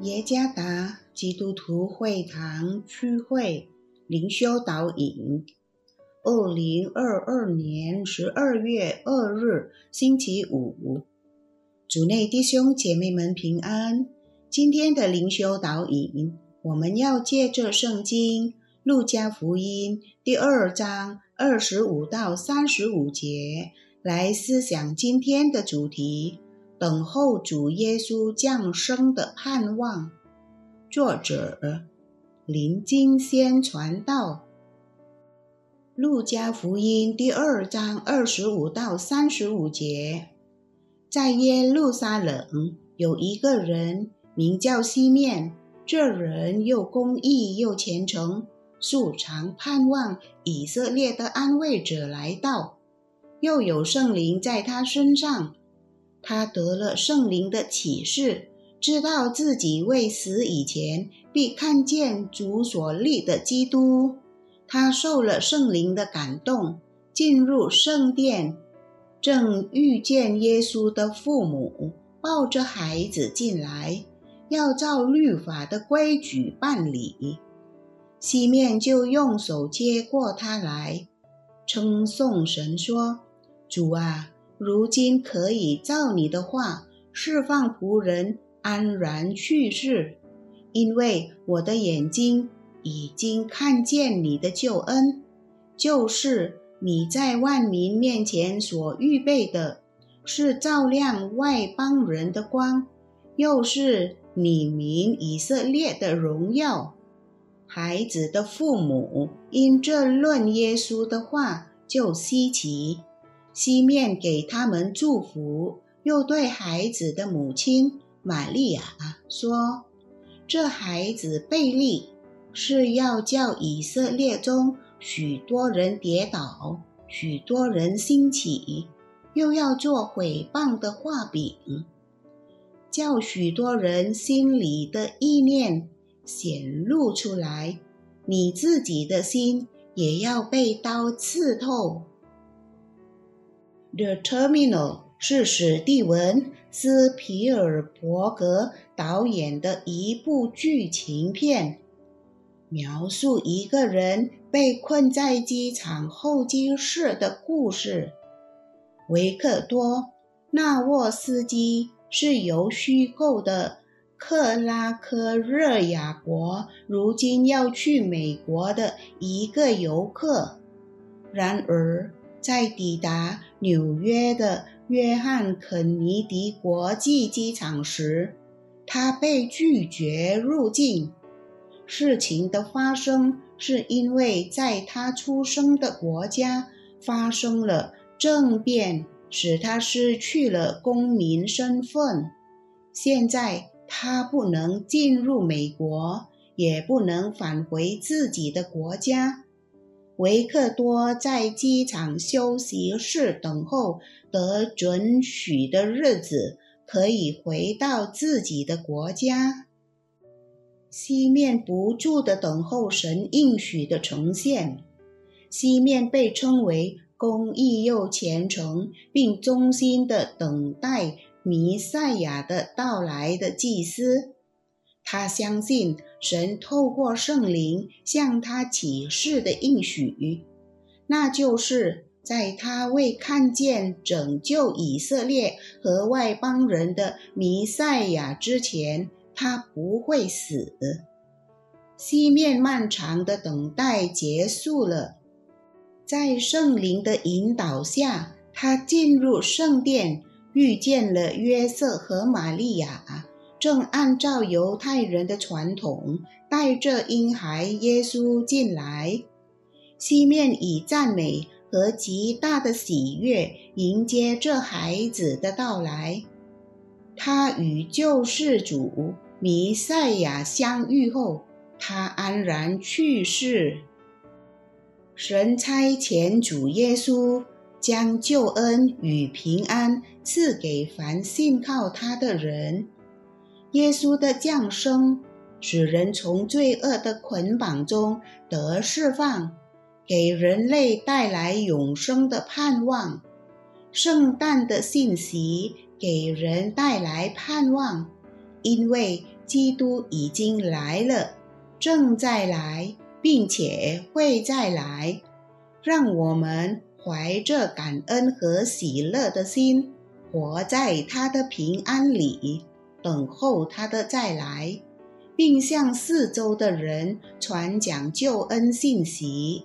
耶加达基督徒会堂区会灵修导引，二零二二年十二月二日星期五，主内弟兄姐妹们平安。今天的灵修导引，我们要借着圣经路加福音第二章二十五到三十五节来思想今天的主题。等候主耶稣降生的盼望。作者林金仙传道。路加福音第二章二十五到三十五节，在耶路撒冷有一个人名叫西面，这人又公义又虔诚，素常盼望以色列的安慰者来到，又有圣灵在他身上。他得了圣灵的启示，知道自己未死以前必看见主所立的基督。他受了圣灵的感动，进入圣殿，正遇见耶稣的父母抱着孩子进来，要照律法的规矩办理。西面就用手接过他来，称颂神说：“主啊！”如今可以照你的话释放仆人安然去世，因为我的眼睛已经看见你的救恩，就是你在万民面前所预备的，是照亮外邦人的光，又是你民以色列的荣耀。孩子的父母因这论耶稣的话就稀奇。西面给他们祝福，又对孩子的母亲玛利亚说：“这孩子贝利是要叫以色列中许多人跌倒，许多人兴起，又要做毁谤的画饼，叫许多人心里的意念显露出来。你自己的心也要被刀刺透。” The Terminal 是史蒂文斯皮尔伯格导演的一部剧情片，描述一个人被困在机场候机室的故事。维克多·纳沃斯基是由虚构的克拉科热亚国如今要去美国的一个游客，然而。在抵达纽约的约翰肯尼迪国际机场时，他被拒绝入境。事情的发生是因为在他出生的国家发生了政变，使他失去了公民身份。现在他不能进入美国，也不能返回自己的国家。维克多在机场休息室等候得准许的日子，可以回到自己的国家。西面不住的等候神应许的呈现。西面被称为公义又虔诚，并忠心的等待弥赛亚的到来的祭司。他相信神透过圣灵向他启示的应许，那就是在他未看见拯救以色列和外邦人的弥赛亚之前，他不会死。西面漫长的等待结束了，在圣灵的引导下，他进入圣殿，遇见了约瑟和玛利亚。正按照犹太人的传统，带着婴孩耶稣进来。西面以赞美和极大的喜悦迎接这孩子的到来。他与救世主弥赛亚相遇后，他安然去世。神差遣主耶稣，将救恩与平安赐给凡信靠他的人。耶稣的降生，使人从罪恶的捆绑中得释放，给人类带来永生的盼望。圣诞的信息给人带来盼望，因为基督已经来了，正在来，并且会再来。让我们怀着感恩和喜乐的心，活在他的平安里，等候他的再来，并向四周的人传讲救恩信息。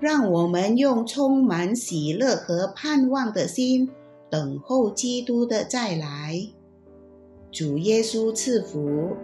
让我们用充满喜乐和盼望的心，等候基督的再来。主耶稣赐福。